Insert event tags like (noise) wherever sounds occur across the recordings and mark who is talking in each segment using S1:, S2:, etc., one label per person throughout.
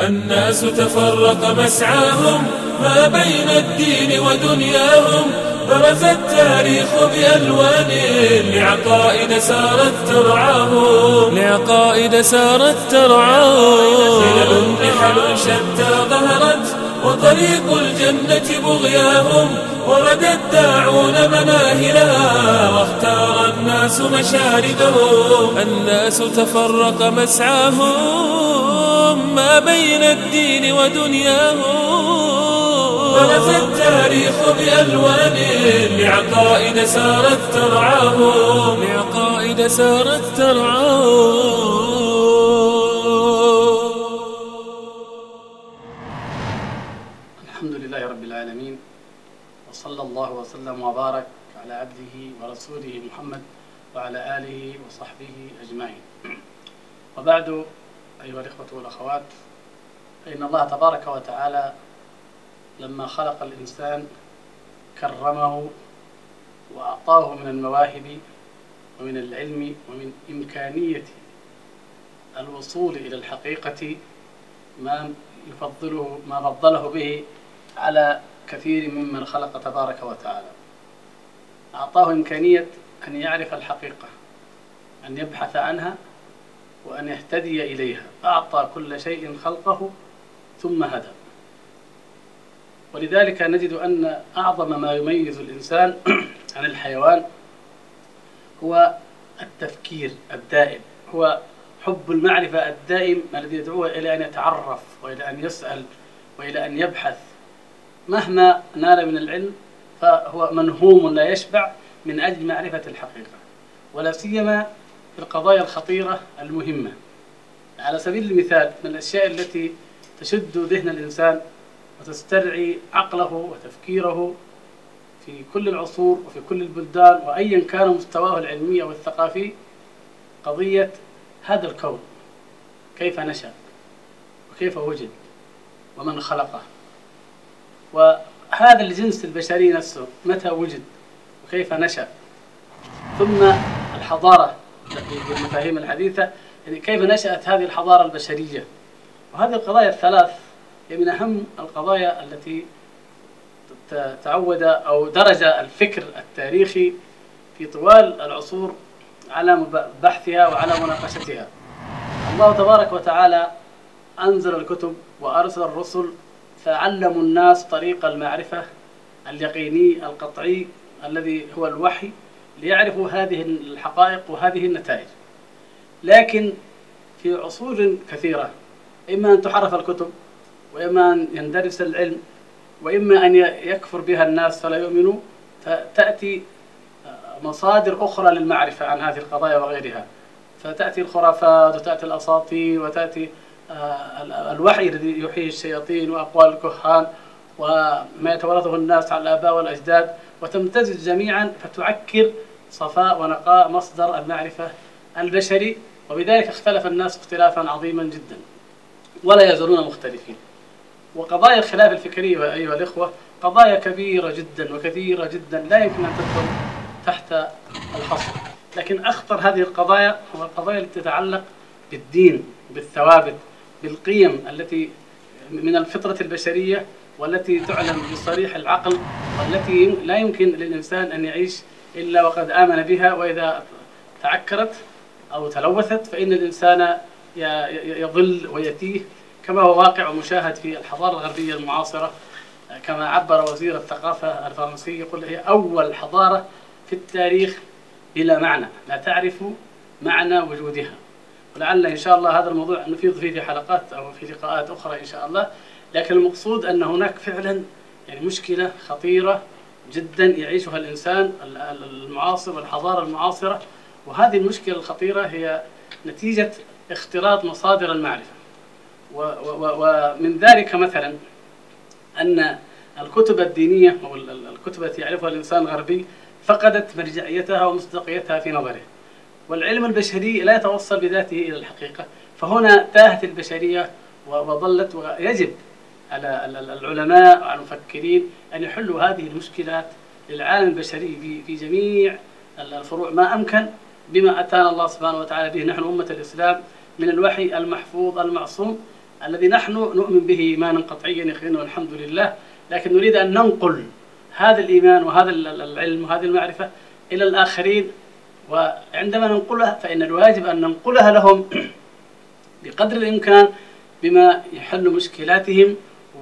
S1: الناس تفرق مسعاهم ما بين الدين ودنياهم برز التاريخ بألوان لعقائد سارت ترعاهم. لعقائد سارت ترعاهم. خلل نحل شتى ظهرت وطريق الجنة بغياهم. ورد الداعون مناهلها واختار الناس مشاردهم. الناس تفرق مسعاهم ما بين الدين ودنياهم. برز التاريخ بألوان لعقائد سارت ترعاهم. لعقائد سارت ترعاهم.
S2: وصلى الله وسلم وبارك على عبده ورسوله محمد وعلى آله وصحبه أجمعين. وبعد أيها الإخوة والأخوات فإن الله تبارك وتعالى لما خلق الإنسان كرمه وأعطاه من المواهب ومن العلم ومن إمكانية الوصول إلى الحقيقة ما يفضله ما فضله به على كثير ممن خلق تبارك وتعالى. أعطاه إمكانية أن يعرف الحقيقة أن يبحث عنها وأن يهتدي إليها. أعطى كل شيء خلقه ثم هدى. ولذلك نجد أن أعظم ما يميز الإنسان (clears throat) عن الحيوان هو التفكير الدائم هو حب المعرفة الدائم الذي يدعوه إلى أن يتعرف وإلى أن يسأل وإلى أن يبحث. مهما نال من العلم فهو منهوم لا يشبع من أجل معرفة الحقيقة ولا سيما في القضايا الخطيرة المهمة. على سبيل المثال من الأشياء التي تشد ذهن الإنسان وتسترعي عقله وتفكيره في كل العصور وفي كل البلدان وأيا كان مستواه العلمي أو الثقافي قضية هذا الكون كيف نشأ وكيف وجد ومن خلقه. وهذا الجنس البشري نفسه متى وجد وكيف نشأ. ثم الحضارة بالمفاهيم الحديثة يعني كيف نشأت هذه الحضارة البشرية. وهذه القضايا الثلاث هي من أهم القضايا التي تعود أو درج الفكر التاريخي في طوال العصور على بحثها وعلى مناقشتها. الله تبارك وتعالى أنزل الكتب وأرسل الرسل فعلموا الناس طريق المعرفة اليقيني القطعي الذي هو الوحي ليعرفوا هذه الحقائق وهذه النتائج. لكن في عصور كثيرة إما أن تحرف الكتب وإما أن يندرس العلم وإما أن يكفر بها الناس فلا يؤمنوا فتأتي مصادر أخرى للمعرفة عن هذه القضايا وغيرها. فتأتي الخرافات وتأتي الأساطير وتأتي الوحي الذي يحيي الشياطين وأقوال الكهان وما يتورثه الناس على الآباء والأجداد وتمتزج جميعا فتعكر صفاء ونقاء مصدر المعرفة البشري. وبذلك اختلف الناس اختلافا عظيما جدا ولا يزالون مختلفين. وقضايا الخلاف الفكري أيها الإخوة قضايا كبيرة جدا وكثيرة جدا لا يمكن أن تدخل تحت الحصر. لكن أخطر هذه القضايا هو القضايا التي تتعلق بالدين بالثوابت بالقيم التي من الفطرة البشرية والتي تعلم بصريح العقل والتي لا يمكن للإنسان أن يعيش إلا وقد آمن بها وإذا تعكرت أو تلوثت فإن الإنسان يضل ويتيه كما هو واقع ومشاهد في الحضارة الغربية المعاصرة. كما عبر وزير الثقافة الفرنسي يقول هي أول حضارة في التاريخ بلا معنى. لا تعرف معنى وجودها. ولعل إن شاء الله هذا الموضوع نفيض فيه في حلقات أو في لقاءات أخرى إن شاء الله. لكن المقصود أن هناك فعلا يعني مشكلة خطيرة جدا يعيشها الإنسان المعاصر والحضارة المعاصرة. وهذه المشكلة الخطيرة هي نتيجة اختلاط مصادر المعرفة. ومن ذلك مثلا أن الكتب الدينية أو الكتب التي يعرفها الإنسان الغربي فقدت مرجعيتها ومصداقيتها في نظره. والعلم البشري لا يتوصل بذاته إلى الحقيقة. فهنا تاهت البشرية وظلت ويجب على العلماء وعلى المفكرين أن يحلوا هذه المشكلات للعالم البشري في جميع الفروع ما أمكن بما أتانا الله سبحانه وتعالى به. نحن أمة الإسلام من الوحي المحفوظ المعصوم الذي نحن نؤمن به إيمانا قطعيا يقينا والحمد لله. لكن نريد أن ننقل هذا الإيمان وهذا العلم وهذه المعرفة إلى الآخرين وعندما ننقلها فإن الواجب أن ننقلها لهم (clears throat) بقدر الإمكان بما يحل مشكلاتهم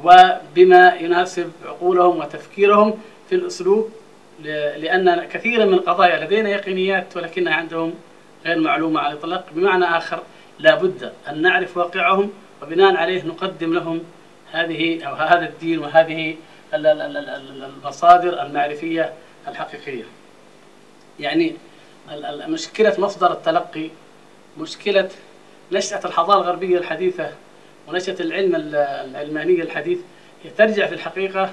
S2: وبما يناسب عقولهم وتفكيرهم في الأسلوب لأن كثيرا من القضايا لدينا يقينيات ولكنها عندهم غير معلومة على الإطلاق. بمعنى آخر لا بد أن نعرف واقعهم وبناء عليه نقدم لهم هذه أو هذا الدين وهذه المصادر المعرفية الحقيقية. يعني مشكلة مصدر التلقي مشكلة نشأة الحضارة الغربية الحديثة ونشأة العلم العلماني الحديث هي ترجع في الحقيقة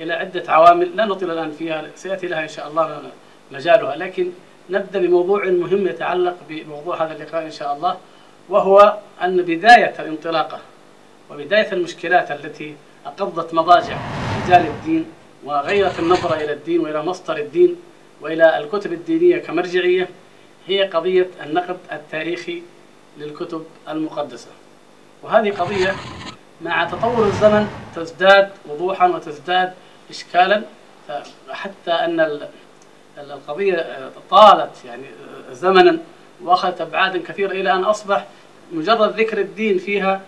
S2: إلى عدة عوامل لا نطيل الآن فيها سيأتي لها إن شاء الله مجالها لكن نبدأ بموضوع مهم يتعلق بموضوع هذا اللقاء إن شاء الله وهو أن بداية الانطلاقة وبداية المشكلات التي أقضت مضاجع رجال الدين وغيرت النظرة إلى الدين وإلى مصدر الدين وإلى الكتب الدينية كمرجعية هي قضية النقد التاريخي للكتب المقدسة. وهذه قضية مع تطور الزمن تزداد وضوحا وتزداد إشكالا. حتى أن القضية طالت يعني زمنا وأخذت ابعادا كثيرة إلى أن أصبح مجرد ذكر الدين فيها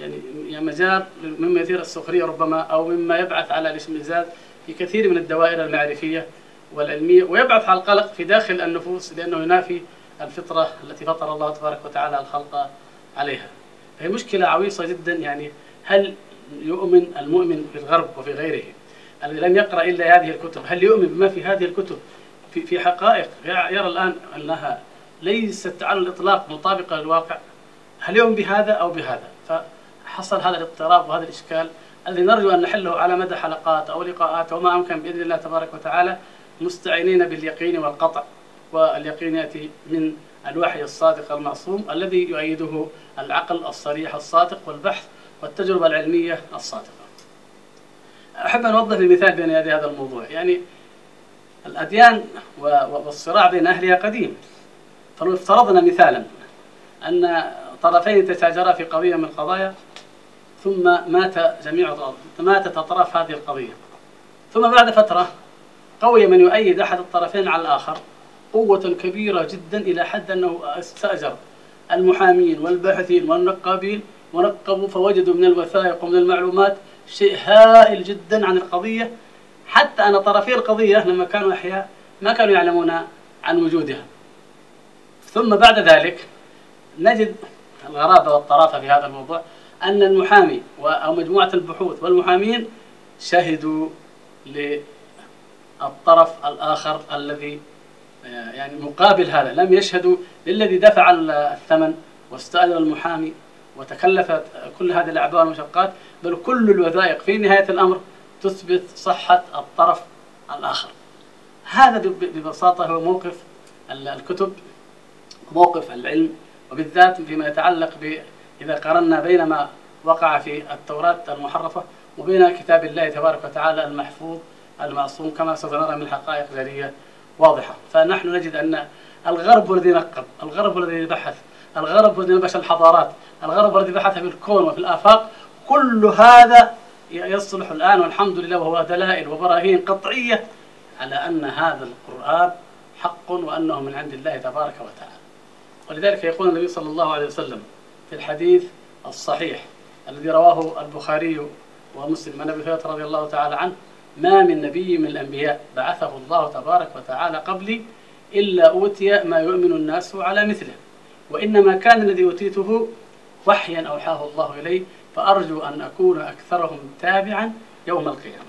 S2: يعني مجال مما يثير السخرية ربما أو مما يبعث على الاشمئزاز في كثير من الدوائر المعرفية. والعلمية ويبعث على القلق في داخل النفوس لأنه ينافي الفطرة التي فطر الله تبارك وتعالى الخلق عليها. هي مشكلة عويصة جدا يعني هل يؤمن المؤمن في الغرب وفي غيره؟ الذي لم يقرأ إلا هذه الكتب، هل يؤمن بما في هذه الكتب؟ في في حقائق يرى الآن أنها ليست على الإطلاق مطابقة للواقع. هل يؤمن بهذا أو بهذا؟ فحصل هذا الاضطراب وهذا الإشكال الذي نرجو أن نحله على مدى حلقات أو لقاءات وما أمكن بإذن الله تبارك وتعالى. مستعينين باليقين والقطع واليقين يأتي من الوحي الصادق المعصوم الذي يؤيده العقل الصريح الصادق والبحث والتجربة العلمية الصادقة. أحب أن أوضح بمثال بين يدي هذا الموضوع. يعني الأديان والصراع بين أهلها قديم. فلو افترضنا مثالا أن طرفين تتاجرا في قضية من القضايا ثم مات جميع ماتت أطراف هذه القضية. ثم بعد فترة قوي من يؤيد أحد الطرفين على الآخر قوة كبيرة جدا إلى حد أنه استأجر المحامين والباحثين والنقابين ونقبوا فوجدوا من الوثائق ومن المعلومات شيء هائل جدا عن القضية. حتى أن طرفي القضية لما كانوا أحياء ما كانوا يعلمون عن وجودها. ثم بعد ذلك نجد الغرابة والطرافة في هذا الموضوع أن المحامي أو مجموعة البحوث والمحامين شهدوا للطرف الآخر الذي آه، يعني مقابل هذا لم يشهدوا للذي دفع الثمن واستأجر المحامي وتكلف كل هذه الأعباء والمشقات بل كل الوثائق في نهاية الأمر تثبت صحة الطرف الآخر. هذا ببساطة هو موقف الكتب موقف العلم وبالذات فيما يتعلق ب إذا قارنا بين ما وقع في التوراة المحرفة وبين كتاب الله تبارك وتعالى المحفوظ المعصوم كما سوف نرى من حقائق جلية واضحة. فنحن نجد أن الغرب الذي نقب الغرب الذي بحث الغرب الذي نبش الحضارات الغرب الذي بحث في الكون وفي الآفاق. كل هذا يصلح الآن والحمد لله وهو دلائل وبراهين قطعية على أن هذا القرآن حق وأنه من عند الله تبارك وتعالى. ولذلك يقول النبي صلى الله عليه وسلم في الحديث الصحيح الذي رواه البخاري ومسلم عن أبي هريرة رضي الله تعالى عنه ما من نبي من الأنبياء بعثه الله تبارك وتعالى قبلي إلا أوتي ما يؤمن الناس على مثله وإنما كان الذي أوتيته وحيا أوحاه الله الي فأرجو أن أكون أكثرهم تابعا يوم القيامة.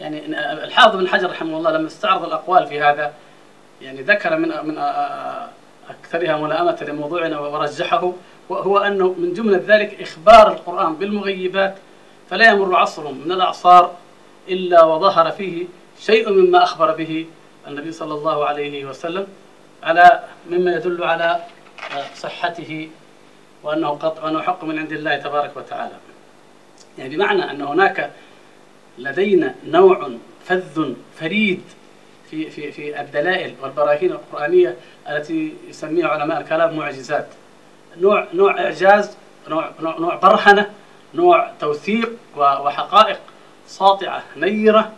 S2: يعني الحافظ بن حجر رحمه الله لما استعرض الأقوال في هذا يعني ذكر من من أكثرها ملائمة لموضوعنا ورجحه وهو أنه من جملة ذلك إخبار القرآن بالمغيبات فلا يمر عصر من الأعصار إلا وظهر فيه شيء مما أخبر به النبي صلى الله عليه وسلم على مما يدل على صحته وأنه قطع وأنه حق من عند الله تبارك وتعالى. يعني بمعنى أن هناك لدينا نوع فذ فريد في في في الدلائل والبراهين القرآنية التي يسميها علماء الكلام معجزات. نوع نوع إعجاز نوع نوع, نوع برهنة نوع توثيق وحقائق ساطعة نيرة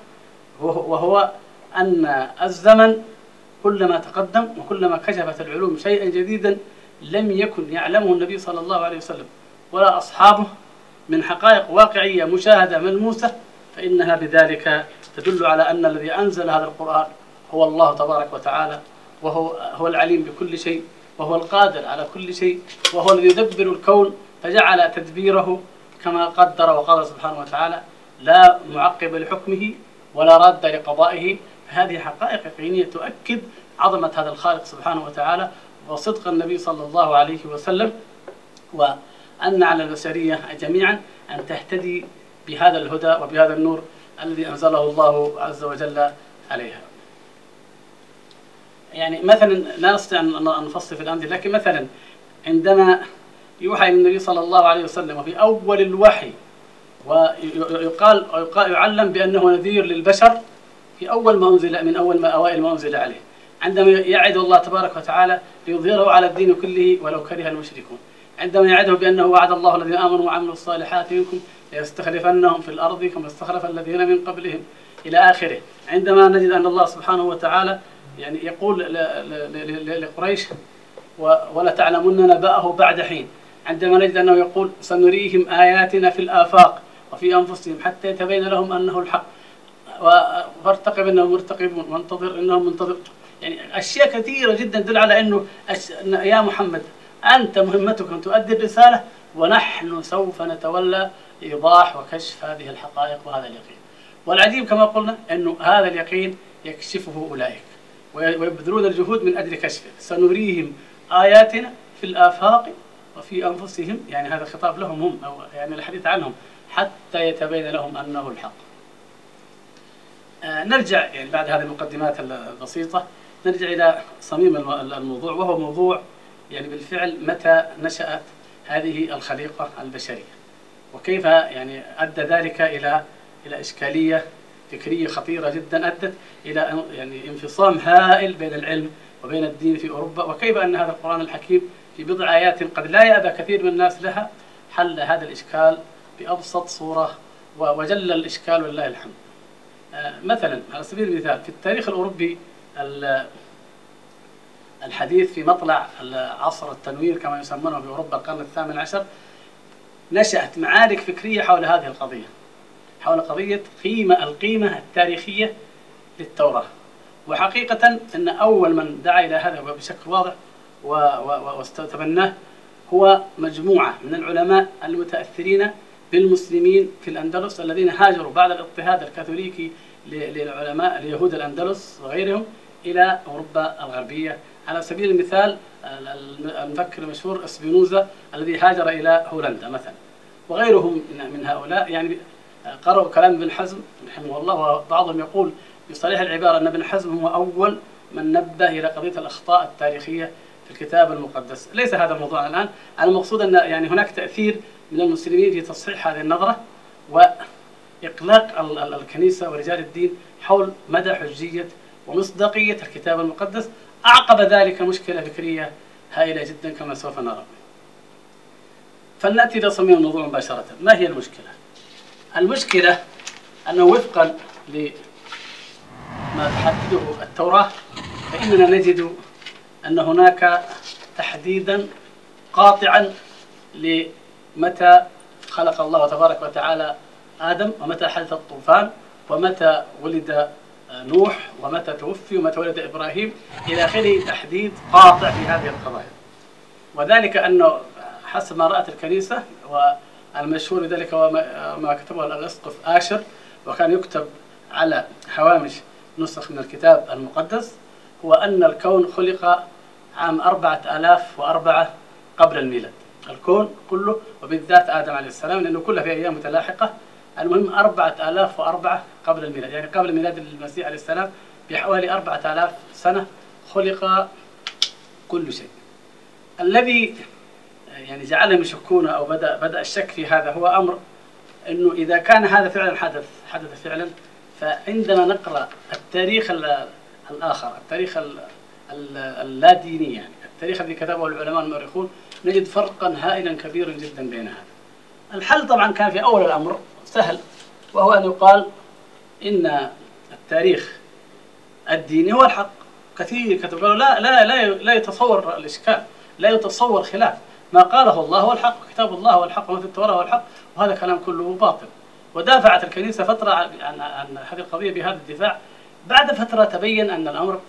S2: وهو أن الزمن كلما تقدم وكلما كشفت العلوم شيئا جديدا لم يكن يعلمه النبي صلى الله عليه وسلم ولا أصحابه. من حقائق واقعية مشاهدة ملموسة فإنها بذلك تدل على أن الذي أنزل هذا القرآن هو الله تبارك وتعالى وهو هو العليم بكل شيء وهو القادر على كل شيء وهو الذي يدبر الكون فجعل تدبيره كما قدر وقال سبحانه وتعالى لا معقب لحكمه ولا راد لقضائه. هذه حقائق يقينية تؤكد عظمة هذا الخالق سبحانه وتعالى وصدق النبي صلى الله عليه وسلم وأن على البشرية جميعا أن تهتدي بهذا الهدى وبهذا النور الذي أنزله الله عز وجل عليها. يعني مثلا لا نستطيع أن نفصل في الأمثلة لكن مثلا عندما يوحى إلى النبي صلى الله عليه وسلم وفي أول الوحي. ويقال يعلم بأنه نذير للبشر في أول ما أنزل من أول ما أوائل ما أنزل عليه. عندما يعد الله تبارك وتعالى ليظهره على الدين كله ولو كره المشركون. عندما يعده بأنه وعد الله الذين آمنوا وعملوا الصالحات منكم ليستخلفنهم في الأرض كما استخلف الذين من قبلهم إلى آخره. عندما نجد أن الله سبحانه وتعالى يعني يقول لقريش ولا تعلمن نبأه بعد حين. عندما نجد أنه يقول سنريهم آياتنا في الآفاق وفي أنفسهم حتى يتبين لهم أنه الحق وارتقب انهم مرتقبون وانتظر انهم منتظر يعني أشياء كثيرة جدا تدل على إنه يا محمد أنت مهمتك أن تؤدي الرسالة ونحن سوف نتولى إيضاح وكشف هذه الحقائق وهذا اليقين. والعجيب كما قلنا إنه هذا اليقين يكشفه أولئك ويبذلون الجهود من أجل كشفه، سنريهم آياتنا في الآفاق وفي أنفسهم يعني هذا خطاب لهم هم أو يعني الحديث عنهم حتى يتبين لهم أنه الحق. آه، نرجع يعني بعد هذه المقدمات البسيطة نرجع إلى صميم الموضوع وهو موضوع يعني بالفعل متى نشأت هذه الخليقة البشرية وكيف يعني أدى ذلك إلى إلى إشكالية فكرية خطيرة جدا أدت إلى يعني انفصام هائل بين العلم وبين الدين في أوروبا وكيف أن هذا القرآن الحكيم في بضع آيات قد لا يأبى كثير من الناس لها حل هذا الإشكال بأبسط صورة وجل الإشكال ولله الحمد. آه، مثلا على سبيل المثال في التاريخ الأوروبي الحديث في مطلع عصر التنوير كما يسمونه في أوروبا القرن الثامن عشر نشأت معارك فكرية حول هذه القضية حول قضية قيمة القيمة التاريخية للتوراة. وحقيقة أن أول من دعا إلى هذا بشكل واضح واستتبناه هو مجموعة من العلماء المتأثرين بالمسلمين في الأندلس الذين هاجروا بعد الاضطهاد الكاثوليكي للعلماء اليهود الأندلس وغيرهم إلى أوروبا الغربية. على سبيل المثال المفكر المشهور اسبينوزا الذي هاجر إلى هولندا مثلا. وغيرهم من هؤلاء يعني قرأوا كلام ابن حزم رحمه الله وبعضهم يقول بصريح العبارة أن ابن حزم هو أول من نبه إلى قضية الأخطاء التاريخية الكتاب المقدس. ليس هذا الموضوع الآن. المقصود أن يعني هناك تأثير من المسلمين في تصحيح هذه النظرة وإقلاق الكنيسة ورجال الدين حول مدى حجية ومصداقية الكتاب المقدس. أعقب ذلك مشكلة فكرية هائلة جدا كما سوف نرى. فلنأتي إلى صميم الموضوع مباشرة. ما هي المشكلة؟ المشكلة أنه وفقا لما تحدده التوراة فإننا نجد أن هناك تحديدا قاطعا متى خلق الله تبارك وتعالى آدم ومتى حدث الطوفان ومتى ولد نوح ومتى توفي ومتى ولد إبراهيم. إلى آخره تحديد قاطع في هذه القضايا. وذلك أنه حسب ما رأت الكنيسة والمشهور ذلك هو ما كتبه الأسقف آشر وكان يكتب على هوامش نسخ من الكتاب المقدس هو أن الكون خلق عام أربعة آلاف وأربعة قبل الميلاد. الكون كله وبالذات آدم عليه السلام لأنه كلها في أيام متلاحقة. المهم أربعة آلاف وأربعة قبل الميلاد يعني قبل ميلاد المسيح عليه السلام بحوالي أربعة آلاف سنة خلق كل شيء. الذي يعني جعلهم يشكون أو بدأ بدأ الشك في هذا هو أمر أنه إذا كان هذا فعلا حدث حدث فعلا فعندما نقرأ التاريخ الآخر التاريخ اللاديني يعني. التاريخ الذي كتبه العلماء المؤرخون نجد فرقا هائلا كبيرا جدا بين هذا. الحل طبعا كان في أول الأمر سهل وهو أن يقال إن التاريخ الديني هو الحق. كثير كتبوا لا لا لا لا يتصور الإشكال لا يتصور خلاف. ما قاله الله هو الحق كتاب الله هو الحق في التوراة هو الحق وهذا كلام كله باطل. ودافعت الكنيسة فترة عن, عن هذه القضية بهذا الدفاع. بعد فترة تبين أن الأمر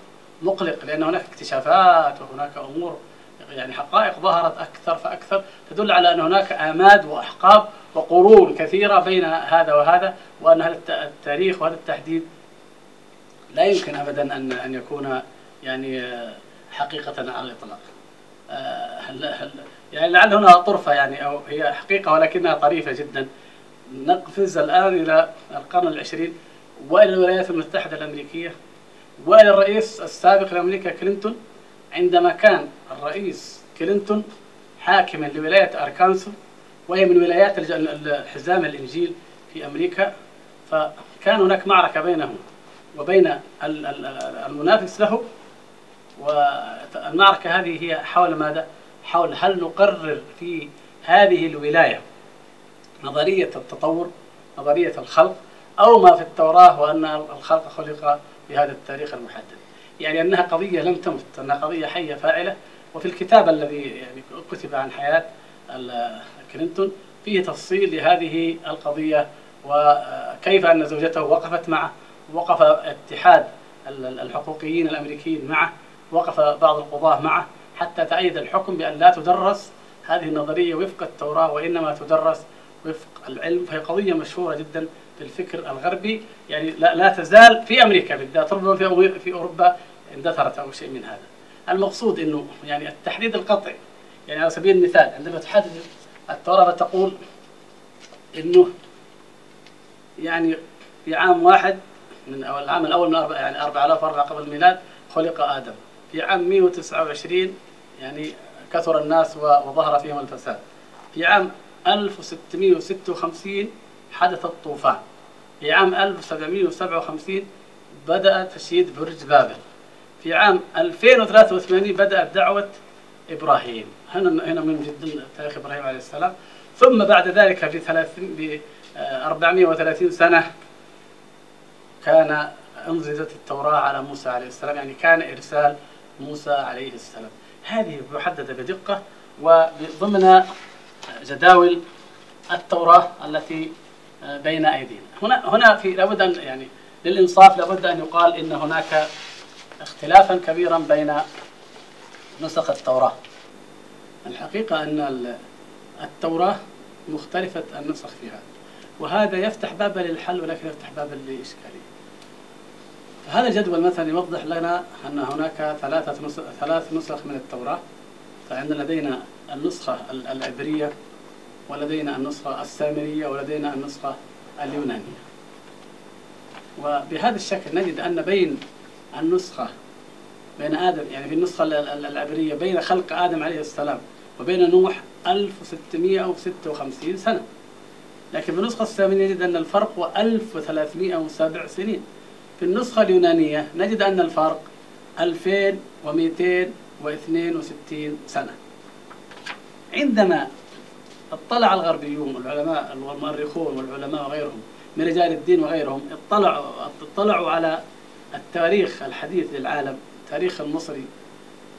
S2: مقلق لأن هناك اكتشافات وهناك أمور يعني حقائق ظهرت أكثر فأكثر تدل على أن هناك آماد وأحقاب وقرون كثيرة بين هذا وهذا وأن هذا التاريخ وهذا التحديد لا يمكن أبدا أن أن يكون يعني حقيقة على الإطلاق. آه، هل هل يعني لعل هنا طرفة يعني أو هي حقيقة ولكنها طريفة جدا. نقفز الآن إلى القرن العشرين وإلى الولايات المتحدة الأمريكية وإلى الرئيس السابق لأمريكا كلينتون عندما كان الرئيس كلينتون حاكما لولاية أركانسو وهي من ولايات حزام الإنجيل في أمريكا فكان هناك معركة بينهم وبين المنافس له والمعركة هذه هي حول ماذا؟ حول هل نقرر في هذه الولاية نظرية التطور نظرية الخلق أو ما في التوراة وأن الخلق خلق بهذا التاريخ المحدد. يعني أنها قضية لم تمت أنها قضية حية فاعلة. وفي الكتاب الذي يعني كتب عن حياة كلينتون فيه تفصيل لهذه القضية وكيف أن زوجته وقفت معه وقف اتحاد الحقوقيين الأمريكيين معه وقف بعض القضاة معه حتى تأيد الحكم بأن لا تدرس هذه النظرية وفق التوراة وإنما تدرس وفق العلم. فهي قضية مشهورة جدا. في الفكر الغربي يعني لا, لا تزال في أمريكا بالذات ربما في في أوروبا اندثرت أو شيء من هذا. المقصود أنه يعني التحديد القطعي يعني على سبيل المثال عندما تحدد التوراة تقول أنه يعني في عام واحد من أو العام الأول من يعني 4004 قبل الميلاد خلق آدم. في عام 129 يعني كثر الناس وظهر فيهم الفساد. في عام 1656 حدث الطوفان. في عام 1757 بدأ تشييد برج بابل. في عام 2083 بدأت دعوة إبراهيم. هنا هنا من جدا تاريخ إبراهيم عليه السلام. ثم بعد ذلك في 30 ب 430 سنة كان أنزلت التوراة على موسى عليه السلام يعني كان إرسال موسى عليه السلام. هذه محددة بدقة وضمن جداول التوراة التي بين أيدينا. هنا هنا في لابد أن يعني للإنصاف لابد أن يقال إن هناك اختلافا كبيرا بين نسخ التوراة. الحقيقة أن التوراة مختلفة النسخ فيها وهذا يفتح بابا للحل ولكن يفتح بابا للإشكالية هذا الجدول مثلا يوضح لنا أن هناك ثلاثة نسخ ثلاث نسخ من التوراة فعندنا لدينا النسخة العبرية ولدينا النسخة السامرية ولدينا النسخة اليونانية. وبهذا الشكل نجد أن بين النسخة بين آدم يعني في النسخة العبرية بين خلق آدم عليه السلام وبين نوح 1656 سنة. لكن في النسخة السامرية نجد أن الفرق هو 1307 سنين. في النسخة اليونانية نجد أن الفرق 2262 سنة. عندما اطلع الغربيون والعلماء والمؤرخون والعلماء وغيرهم من رجال الدين وغيرهم اطلعوا اطلعوا على التاريخ الحديث للعالم التاريخ المصري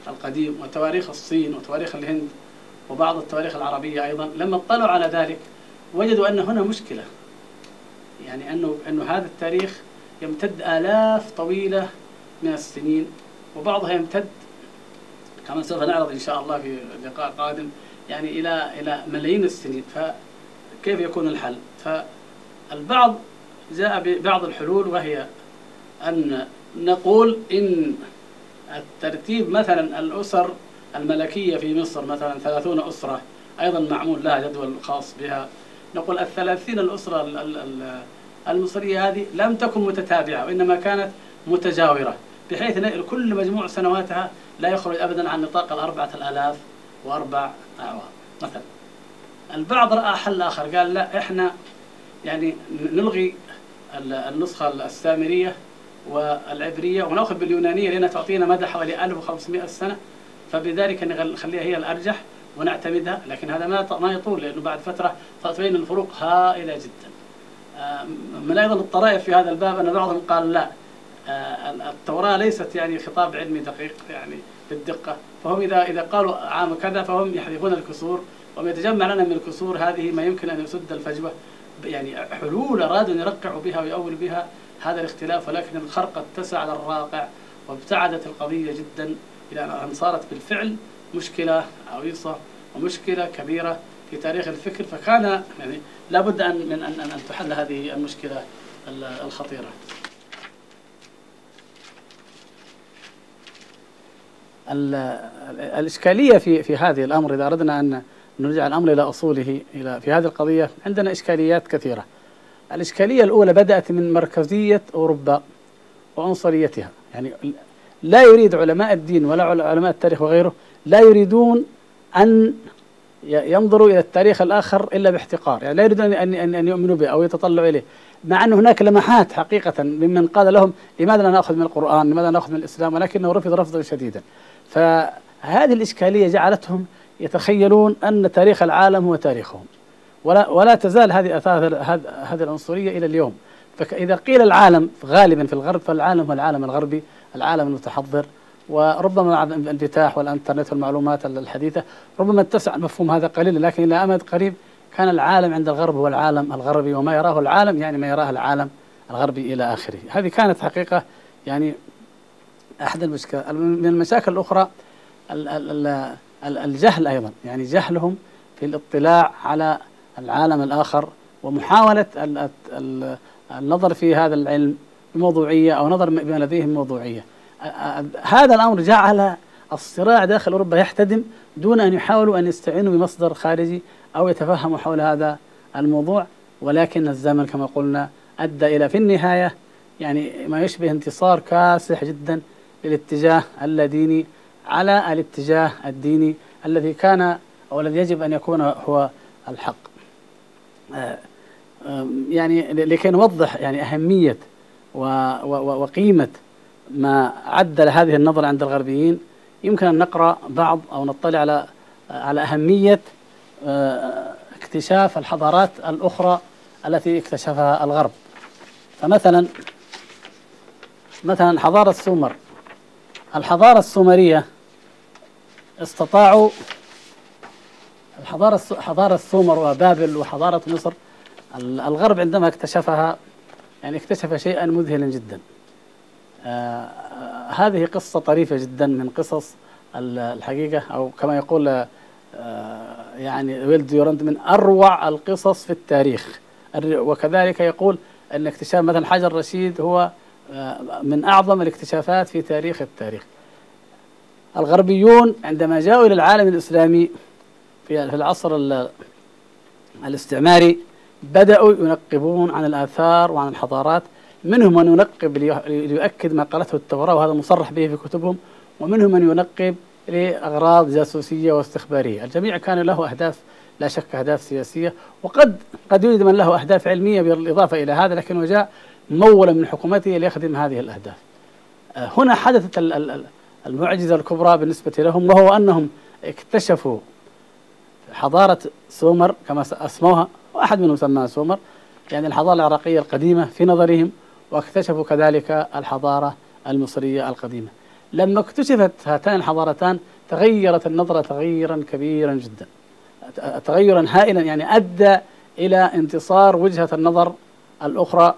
S2: القديم وتواريخ الصين وتواريخ الهند وبعض التواريخ العربية أيضا. لما اطلعوا على ذلك وجدوا أن هنا مشكلة يعني أنه أنه هذا التاريخ يمتد آلاف طويلة من السنين وبعضها يمتد كما سوف نعرض إن شاء الله في لقاء قادم يعني إلى إلى ملايين السنين فكيف يكون الحل؟ فالبعض جاء ببعض الحلول وهي أن نقول إن الترتيب مثلا الأسر الملكية في مصر مثلا ثلاثون أسرة أيضا معمول لها جدول خاص بها نقول الثلاثين الأسرة المصرية هذه لم تكن متتابعة وإنما كانت متجاورة بحيث كل مجموع سنواتها لا يخرج أبدا عن نطاق الأربعة الآلاف وأربع أعوام. مثلا البعض رأى حل آخر قال لا إحنا يعني نلغي النسخة السامرية والعبرية ونأخذ باليونانية لأنها تعطينا مدى حوالي 1500 سنة فبذلك نخليها هي الأرجح ونعتمدها لكن هذا ما ما يطول لأنه بعد فترة تبين الفروق هائلة جدا. من أيضا الطرائف في هذا الباب أن بعضهم قال لا. التوراة ليست يعني خطاب علمي دقيق يعني بالدقة فهم إذا إذا قالوا عام كذا فهم يحذفون الكسور وما يتجمع لنا من الكسور هذه ما يمكن أن يسد الفجوة. يعني حلول أرادوا أن يرقعوا بها ويؤولوا بها هذا الاختلاف ولكن الخرق اتسع على الراقع وابتعدت القضية جدا إلى أن صارت بالفعل مشكلة عويصة ومشكلة كبيرة في تاريخ الفكر. فكان يعني لابد أن من أن أن تحل هذه المشكلة الخطيرة. الإشكالية في في هذه الأمر إذا أردنا أن نرجع الأمر إلى أصوله إلى في هذه القضية عندنا إشكاليات كثيرة. الإشكالية الأولى بدأت من مركزية أوروبا وعنصريتها. يعني لا يريد علماء الدين ولا علماء التاريخ وغيره لا يريدون أن ينظروا إلى التاريخ الآخر إلا باحتقار. يعني لا يريدون أن أن أن يؤمنوا به أو يتطلعوا إليه. مع أن هناك لمحات حقيقة ممن قال لهم لماذا لا نأخذ من القرآن؟ لماذا لا نأخذ من الإسلام؟ ولكنه رفض رفضا شديدا. فهذه الإشكالية جعلتهم يتخيلون أن تاريخ العالم هو تاريخهم. ولا ولا تزال هذه اثار هذه العنصرية إلى اليوم. فإذا قيل العالم غالبا في الغرب فالعالم هو العالم الغربي العالم المتحضر. وربما مع الانفتاح والإنترنت والمعلومات الحديثة ربما اتسع المفهوم هذا قليلا لكن إلى أمد قريب كان العالم عند الغرب هو العالم الغربي وما يراه العالم يعني ما يراه العالم الغربي إلى آخره. هذه كانت حقيقة يعني أحد المشكلات من المشاكل الأخرى الجهل أيضا. يعني جهلهم في الاطلاع على العالم الآخر ومحاولة النظر في هذا العلم بموضوعية أو نظر بما لديهم موضوعية. هذا الأمر جعل الصراع داخل أوروبا يحتدم دون أن يحاولوا أن يستعينوا بمصدر خارجي أو يتفهموا حول هذا الموضوع. ولكن الزمن كما قلنا أدى إلى في النهاية يعني ما يشبه انتصار كاسح جدا للاتجاه اللاديني على الاتجاه الديني الذي كان أو الذي يجب أن يكون هو الحق. آه، يعني لكي نوضح يعني أهمية وقيمة ما عدل هذه النظرة عند الغربيين يمكن أن نقرأ بعض أو نطلع على على أهمية آه، اكتشاف الحضارات الأخرى التي اكتشفها الغرب. فمثلا مثلا حضارة السومر الحضارة السومرية استطاعوا الحضارة حضارة السومر وبابل وحضارة مصر. الغرب عندما اكتشفها يعني اكتشف شيئا مذهلا جدا. آه هذه قصة طريفة جدا من قصص الحقيقة أو كما يقول آه يعني ويل ديورانت من أروع القصص في التاريخ. وكذلك يقول أن اكتشاف مثلا حجر رشيد هو آه من أعظم الاكتشافات في تاريخ التاريخ. الغربيون عندما جاءوا إلى العالم الإسلامي في العصر الاستعماري بدأوا ينقبون عن الآثار وعن الحضارات. منهم من ينقب ليؤكد ما قالته التوراة وهذا مصرح به في كتبهم. ومنهم من ينقب لأغراض جاسوسية واستخبارية. الجميع كان له أهداف لا شك أهداف سياسية. وقد قد يوجد من له أهداف علمية بالإضافة إلى هذا لكنه جاء مولا من حكومته ليخدم هذه الأهداف. آه، هنا حدثت المعجزة الكبرى بالنسبة لهم وهو أنهم اكتشفوا حضارة سومر كما أسموها وأحد منهم سماها سومر يعني الحضارة العراقية القديمة في نظرهم واكتشفوا كذلك الحضارة المصرية القديمة. لما اكتشفت هاتان الحضارتان تغيرت النظرة تغيرا كبيرا جدا. تغيرا هائلا يعني أدى إلى انتصار وجهة النظر الأخرى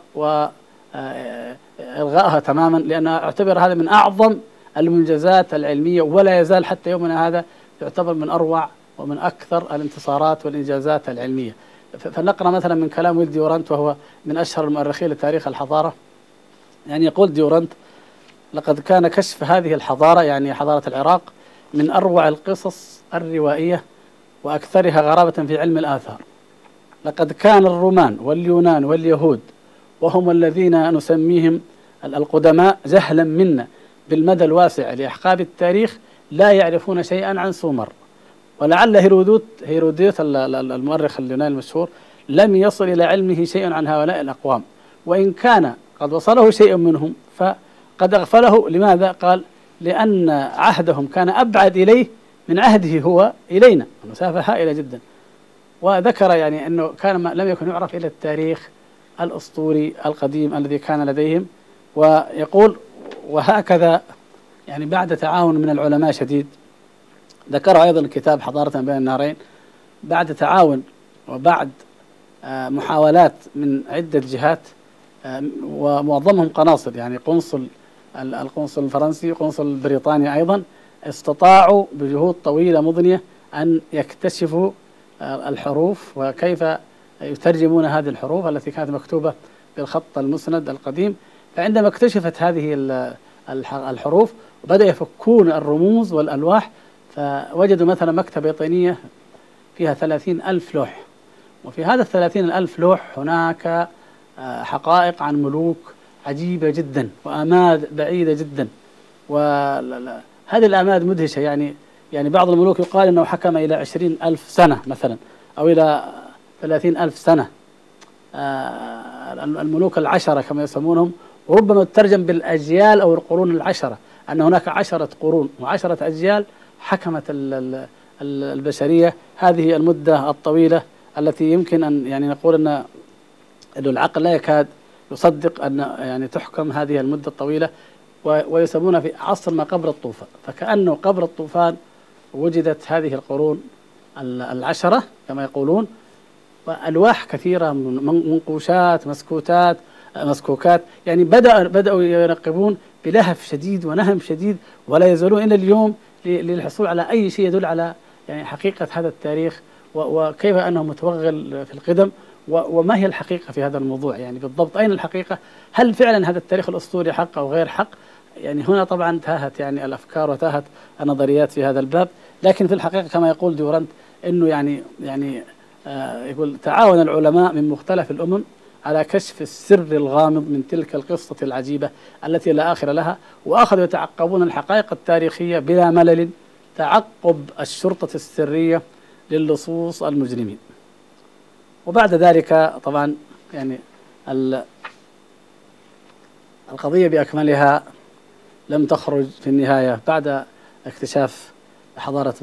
S2: وإلغائها تماما لأن أعتبر هذا من أعظم المنجزات العلمية ولا يزال حتى يومنا هذا يعتبر من أروع ومن أكثر الانتصارات والإنجازات العلمية. فنقرأ مثلا من كلام ويل ديورانت وهو من أشهر المؤرخين لتاريخ الحضارة. يعني يقول ديورانت لقد كان كشف هذه الحضارة يعني حضارة العراق من أروع القصص الروائية وأكثرها غرابة في علم الآثار. لقد كان الرومان واليونان واليهود وهم الذين نسميهم القدماء جهلا منا بالمدى الواسع لأحقاب التاريخ لا يعرفون شيئا عن سومر. ولعل هيرودوت هيروديت المؤرخ اليوناني المشهور لم يصل إلى علمه شيء عن هؤلاء الأقوام. وإن كان قد وصله شيء منهم فقد أغفله. لماذا؟ قال لأن عهدهم كان أبعد إليه من عهده هو إلينا. المسافة هائلة جدا. وذكر يعني أنه كان لم يكن يعرف إلا التاريخ الأسطوري القديم الذي كان لديهم ويقول وهكذا يعني بعد تعاون من العلماء شديد ذكر أيضا كتاب حضارة بين النهرين بعد تعاون وبعد آه، محاولات من عدة جهات آه، ومعظمهم قناصل يعني قنصل القنصل الفرنسي قنصل البريطاني أيضا استطاعوا بجهود طويلة مضنية أن يكتشفوا آه، الحروف وكيف يترجمون هذه الحروف التي كانت مكتوبة بالخط المسند القديم فعندما اكتشفت هذه الحروف وبدأ يفكون الرموز والألواح فوجدوا مثلا مكتبة طينية فيها ثلاثين ألف لوح. وفي هذا الثلاثين ألف لوح هناك آه، حقائق عن ملوك عجيبة جدا وآماد بعيدة جدا. وهذه الآماد مدهشة يعني يعني بعض الملوك يقال أنه حكم إلى عشرين ألف سنة مثلا أو إلى ثلاثين ألف سنة. آه، الملوك العشرة كما يسمونهم وربما تترجم بالأجيال أو القرون العشرة أن هناك عشرة قرون وعشرة أجيال حكمت البشرية هذه المدة الطويلة التي يمكن أن يعني نقول أن العقل لا يكاد يصدق أن يعني تحكم هذه المدة الطويلة ويسمونها في عصر ما قبل الطوفان. فكأنه قبل الطوفان وجدت هذه القرون العشرة كما يقولون وألواح كثيرة من منقوشات مسكوتات مسكوكات. يعني بدأ بدأوا يراقبون بلهف شديد ونهم شديد ولا يزالون إلى اليوم للحصول على أي شيء يدل على يعني حقيقة هذا التاريخ وكيف أنه متوغل في القدم وما هي الحقيقة في هذا الموضوع؟ يعني بالضبط أين الحقيقة؟ هل فعلا هذا التاريخ الأسطوري حق أو غير حق؟ يعني هنا طبعا تاهت يعني الأفكار وتاهت النظريات في هذا الباب. لكن في الحقيقة كما يقول ديورانت أنه يعني يعني يقول تعاون العلماء من مختلف الأمم على كشف السر الغامض من تلك القصة العجيبة التي لا آخر لها وأخذوا يتعقبون الحقائق التاريخية بلا ملل تعقب الشرطة السرية للصوص المجرمين. وبعد ذلك طبعا يعني القضية بأكملها لم تخرج في النهاية بعد اكتشاف حضارة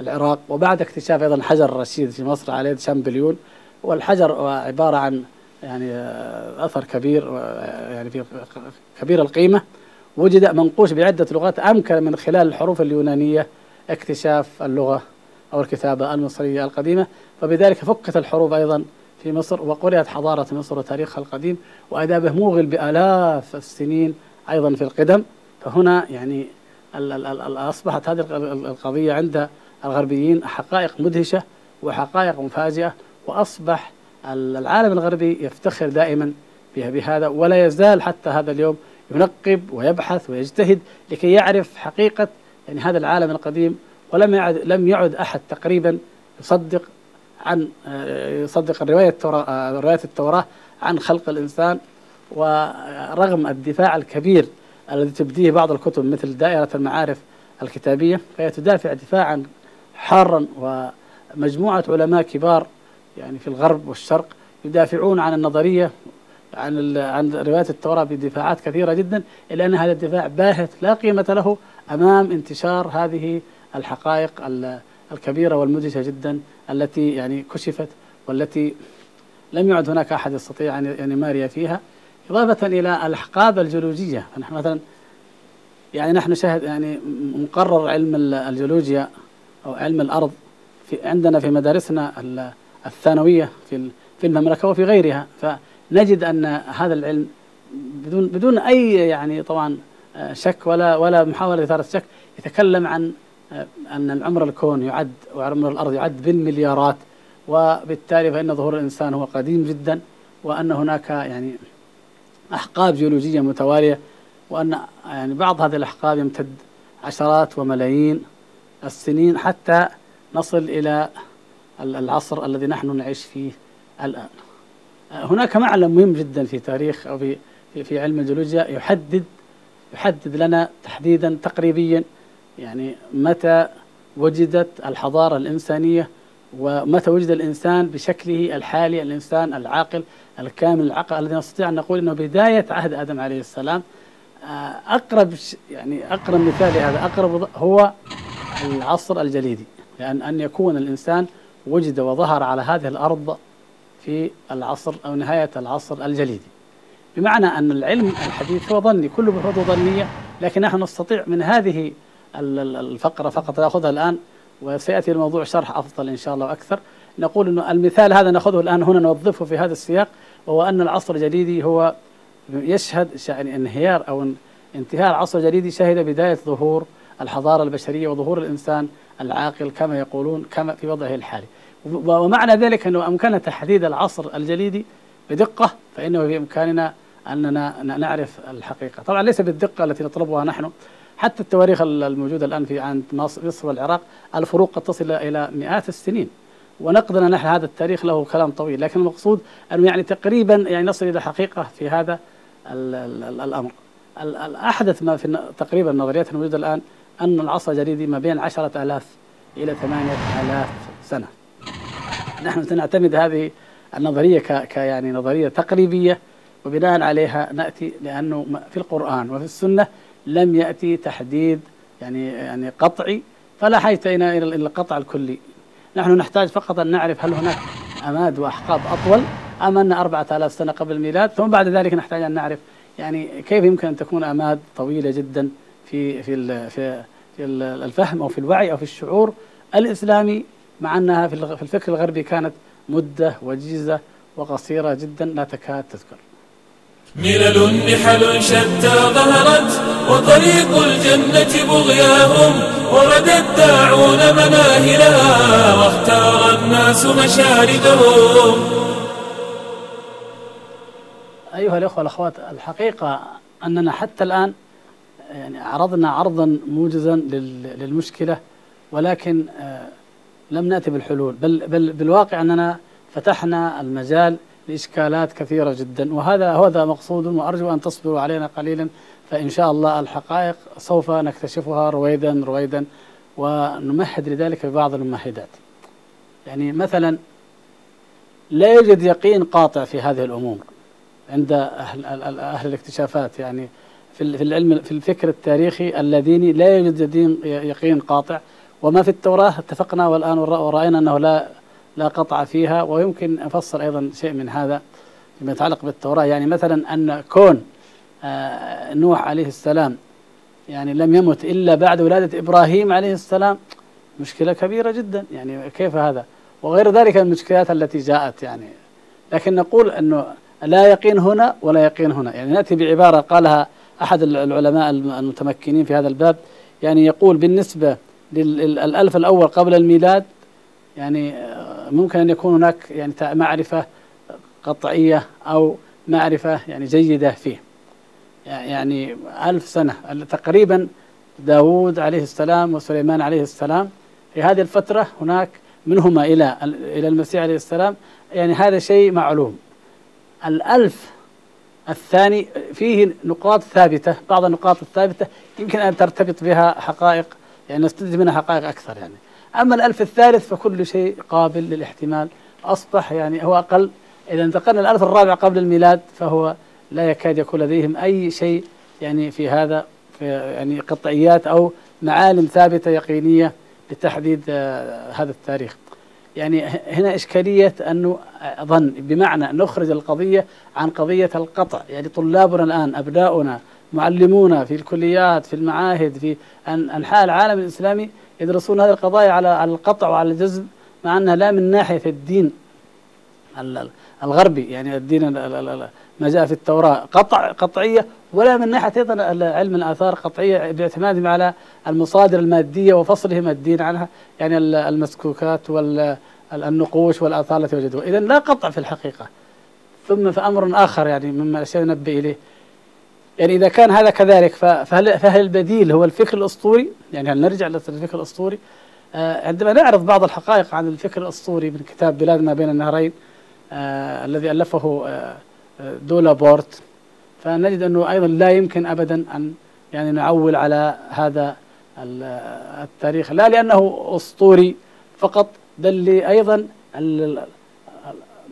S2: العراق وبعد اكتشاف أيضا حجر الرشيد في مصر على يد شامبليون. والحجر عبارة عن يعني أثر كبير يعني في كبير القيمة. وجد منقوش بعدة لغات أمكن من خلال الحروف اليونانية اكتشاف اللغة أو الكتابة المصرية القديمة. فبذلك فكت الحروف أيضا في مصر وقرأت حضارة مصر وتاريخها القديم وأدابه موغل بآلاف السنين أيضا في القدم. فهنا يعني أصبحت هذه القضية عند الغربيين حقائق مدهشة وحقائق مفاجئة وأصبح العالم الغربي يفتخر دائما بهذا ولا يزال حتى هذا اليوم ينقب ويبحث ويجتهد لكي يعرف حقيقة يعني هذا العالم القديم ولم يعد لم يعد أحد تقريبا يصدق عن يصدق الرواية التوراة رواية التوراة عن خلق الإنسان. ورغم الدفاع الكبير الذي تبديه بعض الكتب مثل دائرة المعارف الكتابية فهي تدافع دفاعا حارا ومجموعة علماء كبار يعني في الغرب والشرق يدافعون عن النظرية عن عن رواية التوراة بدفاعات كثيرة جدا إلا أن هذا الدفاع باهت لا قيمة له أمام انتشار هذه الحقائق الكبيرة والمدهشة جدا التي يعني كشفت والتي لم يعد هناك أحد يستطيع أن يماري فيها إضافة إلى الأحقاب الجيولوجية. فنحن مثلا يعني نحن شاهد يعني مقرر علم الجيولوجيا أو علم الأرض في عندنا في مدارسنا الثانوية في في المملكة وفي غيرها. فنجد أن هذا العلم بدون بدون أي يعني طبعا آه، شك ولا ولا محاولة إثارة شك يتكلم عن آه، أن العمر الكون يعد وعمر الأرض يعد بالمليارات وبالتالي فإن ظهور الإنسان هو قديم جدا وأن هناك يعني أحقاب جيولوجية متوالية وأن يعني بعض هذه الأحقاب يمتد عشرات وملايين السنين حتى نصل إلى العصر الذي نحن نعيش فيه الآن. هناك معلم مهم جدا في تاريخ أو في في علم الجيولوجيا يحدد يحدد لنا تحديدا تقريبيا يعني متى وجدت الحضارة الإنسانية ومتى وجد الإنسان بشكله الحالي الإنسان العاقل الكامل العقل الذي نستطيع أن نقول أنه بداية عهد آدم عليه السلام. آه، أقرب يعني أقرب مثال لهذا أقرب هو العصر الجليدي لأن أن يكون الإنسان وجد وظهر على هذه الأرض في العصر أو نهاية العصر الجليدي. بمعنى أن العلم الحديث هو ظني كل بحوثه ظنية لكن نحن نستطيع من هذه الفقرة فقط نأخذها الآن وسيأتي الموضوع شرح أفضل إن شاء الله وأكثر نقول أنه المثال هذا نأخذه الآن هنا نوظفه في هذا السياق وهو أن العصر الجليدي هو يشهد انهيار أو انتهاء العصر الجليدي شهد بداية ظهور الحضارة البشرية وظهور الإنسان العاقل كما يقولون كما في وضعه الحالي. ومعنى ذلك أنه أمكن تحديد العصر الجليدي بدقة فإنه بإمكاننا أننا نعرف الحقيقة. طبعا ليس بالدقة التي نطلبها نحن. حتى التواريخ الموجودة الآن في عند مصر والعراق الفروق قد تصل إلى مئات السنين. ونقدنا نحن هذا التاريخ له كلام طويل. لكن المقصود أنه يعني تقريبا يعني نصل إلى حقيقة في هذا ال ال الأمر. الأحدث ما في تقريبا النظريات الموجودة الآن أن العصر الجليدي ما بين عشرة آلاف إلى ثمانية آلاف سنة. نحن سنعتمد هذه النظرية ك يعني نظرية تقريبية وبناء عليها نأتي لأنه في القرآن وفي السنة لم يأتي تحديد يعني يعني قطعي فلا حاجة إلى القطع الكلي. نحن نحتاج فقط أن نعرف هل هناك أماد وأحقاب أطول أم أن أربعة آلاف سنة قبل الميلاد ثم بعد ذلك نحتاج أن نعرف يعني كيف يمكن أن تكون أماد طويلة جدا. في في في في الفهم أو في الوعي أو في الشعور الإسلامي مع أنها في الفكر الغربي كانت مدة وجيزة وقصيرة جدا لا تكاد تذكر.
S1: ملل نحل شتى ظهرت وطريق الجنة بغياهم ورد الداعون مناهلها واختار الناس مشاردهم.
S2: أيها الأخوة والأخوات الحقيقة أننا حتى الآن يعني عرضنا عرضا موجزا للمشكلة ولكن آه، لم نأتي بالحلول. بل, بل بالواقع أننا فتحنا المجال لإشكالات كثيرة جدا. وهذا هذا مقصود وأرجو أن تصبروا علينا قليلا فإن شاء الله الحقائق سوف نكتشفها رويدا رويدا ونمهد لذلك ببعض الممهدات. يعني مثلا لا يوجد يقين قاطع في هذه الأمور عند أهل, أهل الاكتشافات. يعني في العلم في الفكر التاريخي اللاديني لا يوجد يقين قاطع. وما في التوراة اتفقنا والآن ورأينا أنه لا لا قطع فيها. ويمكن أفصل أيضا شيء من هذا فيما يتعلق بالتوراة. يعني مثلا أن كون آه، نوح عليه السلام يعني لم يمت إلا بعد ولادة إبراهيم عليه السلام مشكلة كبيرة جدا. يعني كيف هذا؟ وغير ذلك المشكلات التي جاءت يعني. لكن نقول أنه لا يقين هنا ولا يقين هنا. يعني نأتي بعبارة قالها أحد العلماء المتمكنين في هذا الباب يعني يقول بالنسبة للألف الأول قبل الميلاد يعني آه، ممكن أن يكون هناك يعني معرفة قطعية أو معرفة يعني جيدة فيه. يعني ألف سنة تقريبا داود عليه السلام وسليمان عليه السلام في هذه الفترة هناك منهما إلى إلى المسيح عليه السلام يعني هذا شيء معلوم. الألف الثاني فيه نقاط ثابتة بعض النقاط الثابتة يمكن أن ترتبط بها حقائق يعني نستنتج منها حقائق أكثر يعني. أما الألف الثالث فكل شيء قابل للاحتمال. أصبح يعني هو أقل إذا انتقلنا الألف الرابع قبل الميلاد فهو لا يكاد يكون لديهم أي شيء يعني في هذا في يعني قطعيات أو معالم ثابتة يقينية لتحديد آه، هذا التاريخ. يعني هنا إشكالية أنه ظن بمعنى نخرج القضية عن قضية القطع. يعني طلابنا الآن أبناؤنا معلمونا في الكليات في المعاهد في أنحاء العالم الإسلامي يدرسون هذه القضايا على القطع وعلى الجزم مع أنها لا من ناحية الدين الغربي. يعني الدين ما جاء في التوراة. قطع قطعية ولا من ناحية أيضا علم الآثار قطعية باعتمادهم على المصادر المادية وفصلهم الدين عنها يعني المسكوكات والنقوش والآثار التي وجدوها إذا لا قطع في الحقيقة. ثم في أمر آخر يعني مما الأشياء ننبه إليه. يعني إذا كان هذا كذلك فهل, فهل البديل هو الفكر الأسطوري؟ يعني هل نرجع للفكر الأسطوري؟ آه عندما نعرض بعض الحقائق عن الفكر الأسطوري من كتاب بلاد ما بين النهرين آه الذي ألفه آه دولا بورت فنجد أنه أيضا لا يمكن أبدا أن يعني نعول على هذا التاريخ لا لأنه أسطوري فقط بل أيضا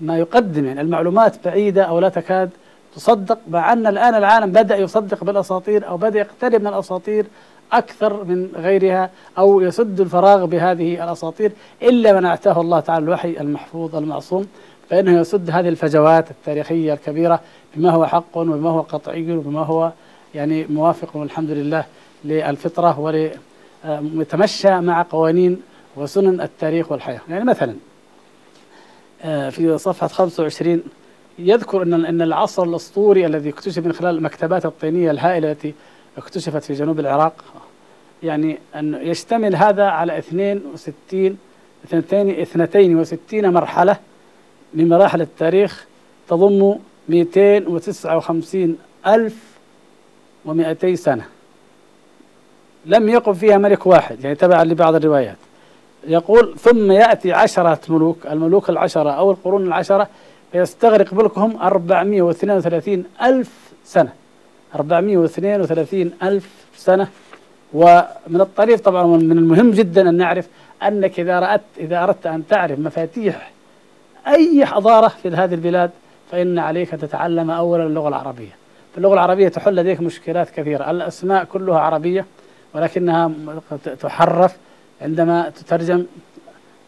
S2: ما يقدم يعني المعلومات بعيدة أو لا تكاد تصدق مع أن الآن العالم بدأ يصدق بالأساطير أو بدأ يقترب من الأساطير أكثر من غيرها أو يسد الفراغ بهذه الأساطير إلا من أعتاه الله تعالى الوحي المحفوظ المعصوم فإنه يسد هذه الفجوات التاريخية الكبيرة بما هو حق وبما هو قطعي وبما هو يعني موافق والحمد لله للفطرة وليتمشى مع قوانين وسنن التاريخ والحياة. يعني مثلا آه، في صفحة 25 يذكر أن أن العصر الأسطوري الذي اكتشف من خلال المكتبات الطينية الهائلة التي اكتشفت في جنوب العراق يعني أن يشتمل هذا على 62 62 مرحلة من مراحل التاريخ تضم 259 ألف ومئتي سنة. لم يقم فيها ملك واحد يعني تبعا لبعض الروايات. يقول ثم يأتي عشرة ملوك الملوك العشرة أو القرون العشرة فيستغرق ملكهم 432 ألف سنة. 432 ألف سنة. ومن الطريف طبعا من المهم جدا أن نعرف أنك إذا رأت إذا أردت أن تعرف مفاتيح أي حضارة في هذه البلاد فإن عليك تتعلم أولا اللغة العربية. في اللغة العربية تحل لديك مشكلات كثيرة. الأسماء كلها عربية ولكنها تحرف عندما تترجم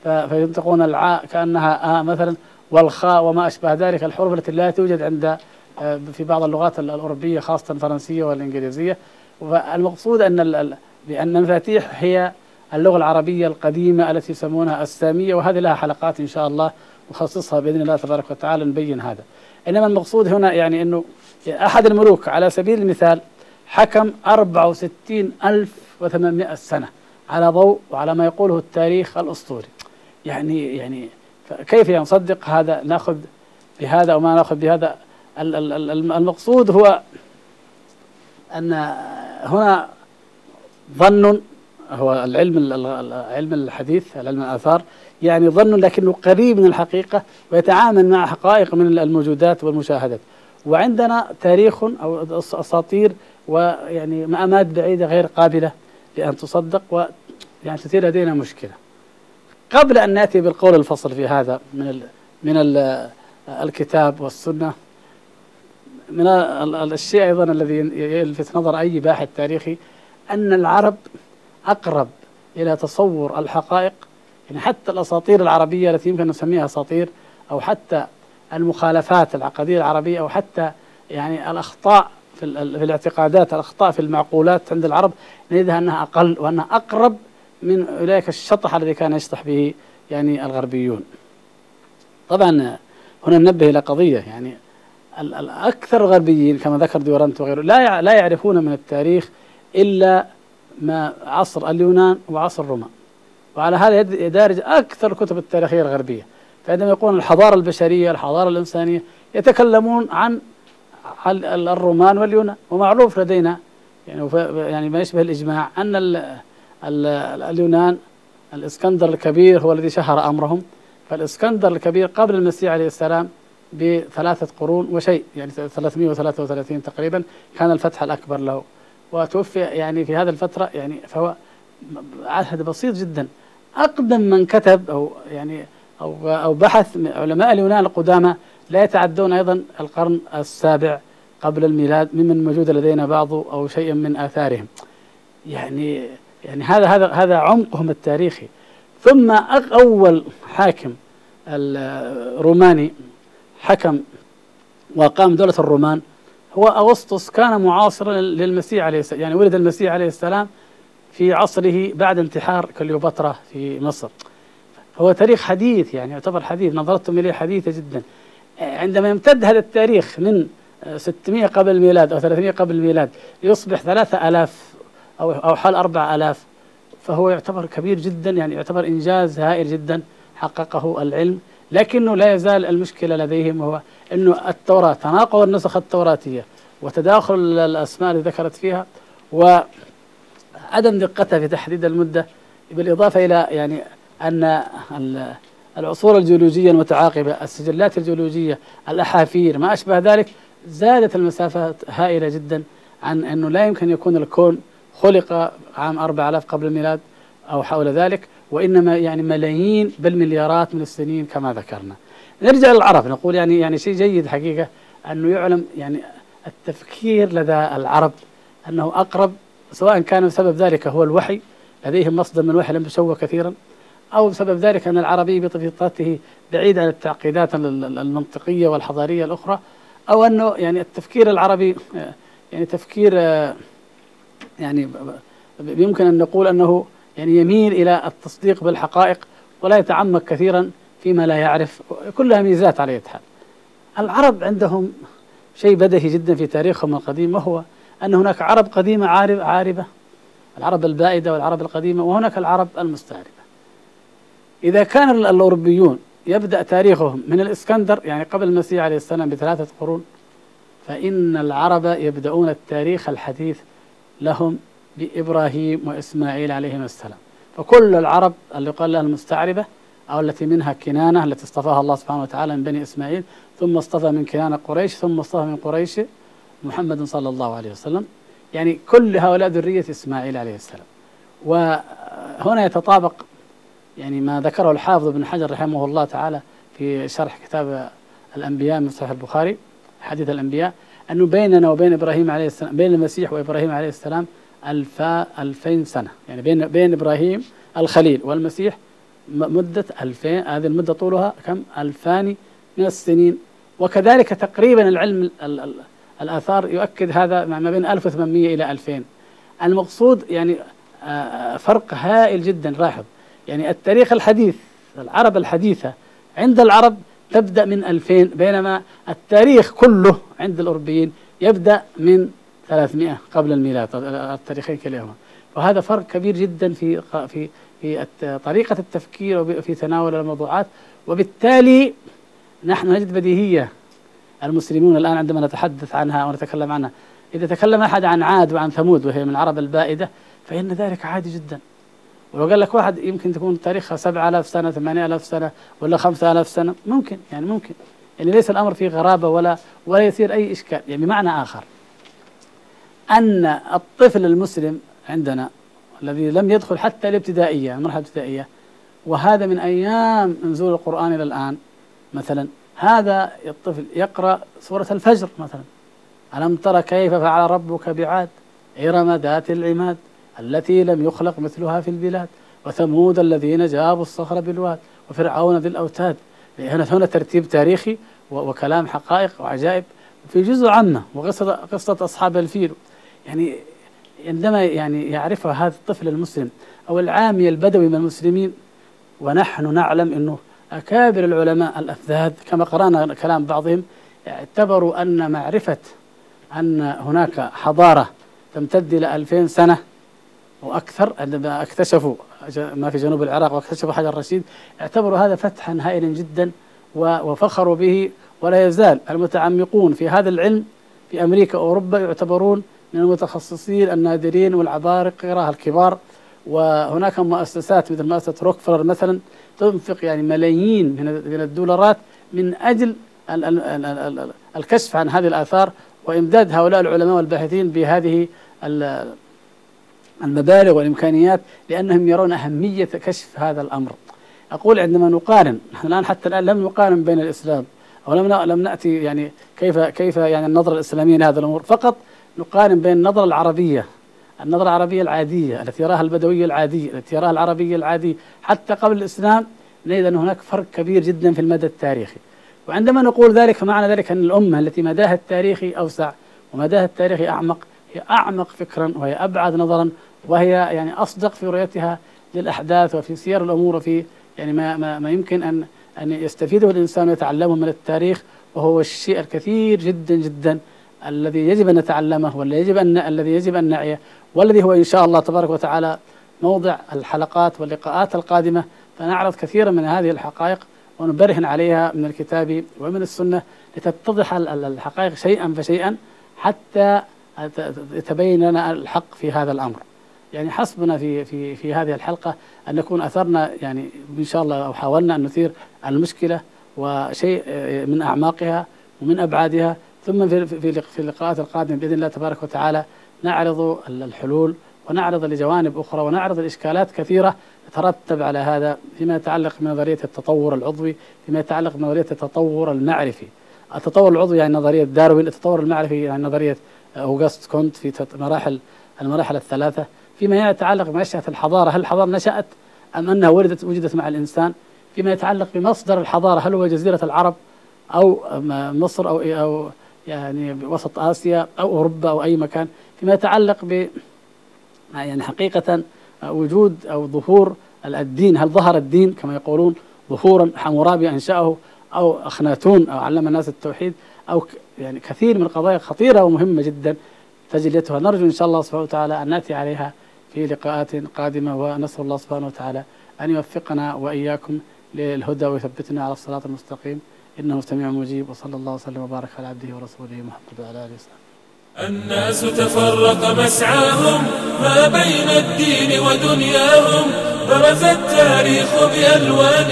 S2: فينطقون العاء كأنها آ مثلا والخاء وما أشبه ذلك. الحروف التي لا توجد عند آه، في بعض اللغات الأوروبية خاصة الفرنسية والإنجليزية. والمقصود أن بأن المفاتيح هي اللغة العربية القديمة التي يسمونها السامية. وهذه لها حلقات إن شاء الله. نخصصها بإذن الله تبارك وتعالى نبين هذا. إنما المقصود هنا يعني أنه أحد الملوك على سبيل المثال حكم 64800 سنة على ضوء وعلى ما يقوله التاريخ الأسطوري. يعني يعني كيف نصدق هذا نأخذ بهذا أو ما نأخذ بهذا؟ المقصود هو أن هنا ظن هو العلم علم الحديث العلم الآثار يعني ظن لكنه قريب من الحقيقة ويتعامل مع حقائق من الموجودات والمشاهدات. وعندنا تاريخ أو أساطير ويعني مآمات بعيدة غير قابلة لأن تصدق ويعني تثير لدينا مشكلة. قبل أن نأتي بالقول الفصل في هذا من ال من ال الكتاب والسنة من الشيء أيضا الذي يلفت نظر أي باحث تاريخي أن العرب أقرب إلى تصور الحقائق يعني حتى الأساطير العربية التي يمكن نسميها أساطير أو حتى المخالفات العقدية العربية أو حتى يعني الأخطاء في, في الاعتقادات الأخطاء في المعقولات عند العرب نجدها أنها أقل وأنها أقرب من أولئك الشطح الذي كان يشطح به يعني الغربيون. طبعا هنا ننبه إلى قضية يعني الأكثر الغربيين كما ذكر ديورانت وغيره لا لا يعرفون من التاريخ إلا ما عصر اليونان وعصر روما وعلى هذا يدارج أكثر الكتب التاريخية الغربية. فعندما يقولون الحضارة البشرية الحضارة الإنسانية يتكلمون عن الرومان واليونان. ومعروف لدينا يعني يعني ما يشبه الإجماع أن اليونان الإسكندر الكبير هو الذي شهر أمرهم. فالإسكندر الكبير قبل المسيح عليه السلام بثلاثة قرون وشيء يعني 333 تقريبا كان الفتح الأكبر له. وتوفي يعني في هذه الفترة يعني فهو عهد بسيط جدا. أقدم من كتب أو يعني أو أو بحث علماء اليونان القدامى لا يتعدون أيضا القرن السابع قبل الميلاد ممن موجود لدينا بعض أو شيء من آثارهم. يعني يعني هذا هذا هذا عمقهم التاريخي. ثم أول حاكم الروماني حكم وقام دولة الرومان هو أغسطس كان معاصرا للمسيح عليه السلام يعني ولد المسيح عليه السلام في عصره بعد انتحار كليوباترا في مصر. هو تاريخ حديث يعني يعتبر حديث نظرتم إليه حديثة جدا. عندما يمتد هذا التاريخ من 600 قبل الميلاد أو 300 قبل الميلاد يصبح 3000 أو أو حال أربع آلاف فهو يعتبر كبير جدا يعني يعتبر إنجاز هائل جدا حققه العلم. لكنه لا يزال المشكلة لديهم هو أنه التوراة تناقض النسخ التوراتية وتداخل الأسماء اللي ذكرت فيها وعدم دقتها في تحديد المدة بالإضافة إلى يعني أن العصور الجيولوجية المتعاقبة السجلات الجيولوجية الأحافير ما أشبه ذلك زادت المسافات هائلة جدا عن أنه لا يمكن يكون الكون خلق عام 4000 قبل الميلاد أو حول ذلك وإنما يعني ملايين بل مليارات من السنين كما ذكرنا. نرجع للعرب نقول يعني يعني شيء جيد حقيقة أنه يعلم يعني التفكير لدى العرب أنه أقرب سواء كان بسبب ذلك هو الوحي لديهم مصدر من الوحي لم يشوه كثيرا أو بسبب ذلك أن العربي بطبيعته بعيد عن التعقيدات المنطقية والحضارية الأخرى أو أنه يعني التفكير العربي يعني تفكير يعني يمكن أن نقول أنه يعني يميل إلى التصديق بالحقائق ولا يتعمق كثيرا فيما لا يعرف كلها ميزات على حال. العرب عندهم شيء بدهي جدا في تاريخهم القديم وهو أن هناك عرب قديمة عارب عاربة العرب البائدة والعرب القديمة وهناك العرب المستعربة. إذا كان الأوروبيون يبدأ تاريخهم من الإسكندر يعني قبل المسيح عليه السلام بثلاثة قرون فإن العرب يبدأون التاريخ الحديث لهم بإبراهيم وإسماعيل عليهما السلام. فكل العرب اللي قال لها المستعربة أو التي منها كنانة التي اصطفاها الله سبحانه وتعالى من بني إسماعيل ثم اصطفى من كنانة قريش ثم اصطفى من قريش محمد صلى الله عليه وسلم. يعني كل هؤلاء ذرية إسماعيل عليه السلام. وهنا يتطابق يعني ما ذكره الحافظ ابن حجر رحمه الله تعالى في شرح كتاب الأنبياء من صحيح البخاري حديث الأنبياء أنه بيننا وبين إبراهيم عليه السلام بين المسيح وإبراهيم عليه السلام ألفا ألفين سنة. يعني بين بين إبراهيم الخليل والمسيح مدة ألفين هذه المدة طولها كم؟ ألفان من السنين. وكذلك تقريبا العلم الآثار يؤكد هذا ما بين 1800 إلى 2000 المقصود يعني آه، فرق هائل جدا لاحظ. يعني التاريخ الحديث العرب الحديثة عند العرب تبدأ من 2000 بينما التاريخ كله عند الأوروبيين يبدأ من 300 قبل الميلاد التاريخين كلاهما وهذا فرق كبير جدا في في في طريقة التفكير وفي تناول الموضوعات. وبالتالي نحن نجد بديهية المسلمون الآن عندما نتحدث عنها ونتكلم عنها إذا تكلم أحد عن عاد وعن ثمود وهي من العرب البائدة فإن ذلك عادي جدا. ولو قال لك واحد يمكن تكون تاريخها 7000 سنة 8000 سنة ولا 5000 سنة ممكن يعني ممكن. يعني ليس الأمر فيه غرابة ولا ولا يصير أي إشكال. يعني بمعنى آخر أن الطفل المسلم عندنا الذي لم يدخل حتى الابتدائية المرحلة الابتدائية وهذا من أيام نزول القرآن إلى الآن مثلا هذا الطفل يقرأ سورة الفجر مثلا. ألم تر كيف فعل ربك بعاد؟ إرم ذات العماد التي لم يخلق مثلها في البلاد. وثمود الذين جابوا الصخر بالواد. وفرعون ذي الأوتاد. هنا هنا ترتيب تاريخي وكلام حقائق وعجائب في جزء عامة وقصة قصة أصحاب الفيل. يعني عندما يعني يعرفها هذا الطفل المسلم أو العامي البدوي من المسلمين ونحن نعلم أنه أكابر العلماء الأفذاذ كما قرأنا كلام بعضهم اعتبروا أن معرفة أن هناك حضارة تمتد إلى ألفين سنة وأكثر عندما اكتشفوا ما في جنوب العراق واكتشفوا حجر رشيد اعتبروا هذا فتحا هائلا جدا وفخروا به ولا يزال المتعمقون في هذا العلم في أمريكا وأوروبا يعتبرون من المتخصصين النادرين والعبارقة الكبار. وهناك مؤسسات مثل مؤسسة روكفلر مثلا تنفق يعني ملايين من الدولارات من أجل الكشف عن هذه الآثار وإمداد هؤلاء العلماء والباحثين بهذه المبالغ والإمكانيات لأنهم يرون أهمية كشف هذا الأمر. أقول عندما نقارن الآن حتى الآن لم نقارن بين الإسلام أو لم لم نأتي يعني كيف كيف يعني النظرة الإسلامية لهذا الأمور. فقط نقارن بين النظرة العربية النظرة العربية العادية التي يراها البدوي العادي التي يراها العربي العادي. حتى قبل الإسلام نجد أن هناك فرق كبير جدا في المدى التاريخي. وعندما نقول ذلك فمعنى ذلك أن الأمة التي مداها التاريخي أوسع ومداها التاريخي أعمق هي أعمق فكرا وهي أبعد نظرا وهي يعني أصدق في رؤيتها للأحداث وفي سير الأمور وفي يعني ما, ما, ما يمكن أن أن يستفيده الإنسان ويتعلمه من التاريخ وهو الشيء الكثير جدا جدا الذي يجب أن نتعلمه والذي يجب أن الذي يجب أن نعيه. والذي هو إن شاء الله تبارك وتعالى موضع الحلقات واللقاءات القادمة فنعرض كثيرا من هذه الحقائق ونبرهن عليها من الكتاب ومن السنة لتتضح الحقائق شيئا فشيئا حتى يتبين لنا الحق في هذا الأمر. يعني حسبنا في في في هذه الحلقة أن نكون أثرنا يعني إن شاء الله أو حاولنا أن نثير المشكلة وشيء من أعماقها ومن أبعادها ثم في في في اللقاءات القادمة بإذن الله تبارك وتعالى نعرض الحلول ونعرض لجوانب أخرى ونعرض الإشكالات كثيرة تترتب على هذا فيما يتعلق بنظرية التطور العضوي فيما يتعلق بنظرية التطور المعرفي. التطور العضوي يعني نظرية داروين التطور المعرفي يعني نظرية أوغست كونت في مراحل المراحل الثلاثة. فيما يتعلق بنشأة الحضارة هل الحضارة نشأت أم أنها ولدت وجدت مع الإنسان؟ فيما يتعلق بمصدر الحضارة هل هو جزيرة العرب أو مصر أو أو يعني وسط آسيا أو أوروبا أو أي مكان؟ فيما يتعلق ب يعني حقيقة وجود أو ظهور الدين. هل ظهر الدين كما يقولون ظهورا حمورابي أنشأه أو أخناتون أو علم الناس التوحيد أو يعني كثير من القضايا خطيرة ومهمة جدا تجليتها نرجو إن شاء الله سبحانه وتعالى أن نأتي عليها في لقاءات قادمة ونسأل الله سبحانه وتعالى أن يوفقنا وإياكم للهدى ويثبتنا على الصراط المستقيم. إنه سميع مجيب وصلى الله وسلم وبارك على عبده ورسوله محمد وعلى آله وصحبه.
S1: الناس تفرق مسعاهم ما بين الدين ودنياهم. برز التاريخ بألوان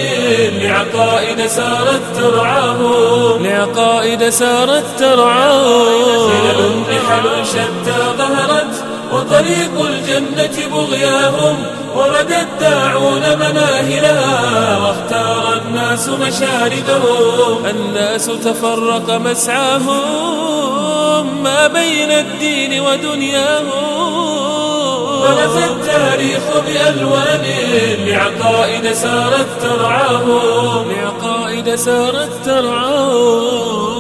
S1: لعقائد سارت ترعاهم. لعقائد سارت ترعاهم. خلل نحل شتى ظهرت وطريق الجنة بغياهم. ورد الداعون مناهلها واختار الناس مشاردهم الناس تفرق مسعاهم ما بين الدين ودنياهم. برز التاريخ بألوان لعقائد سارت ترعاهم. لعقائد سارت ترعاهم.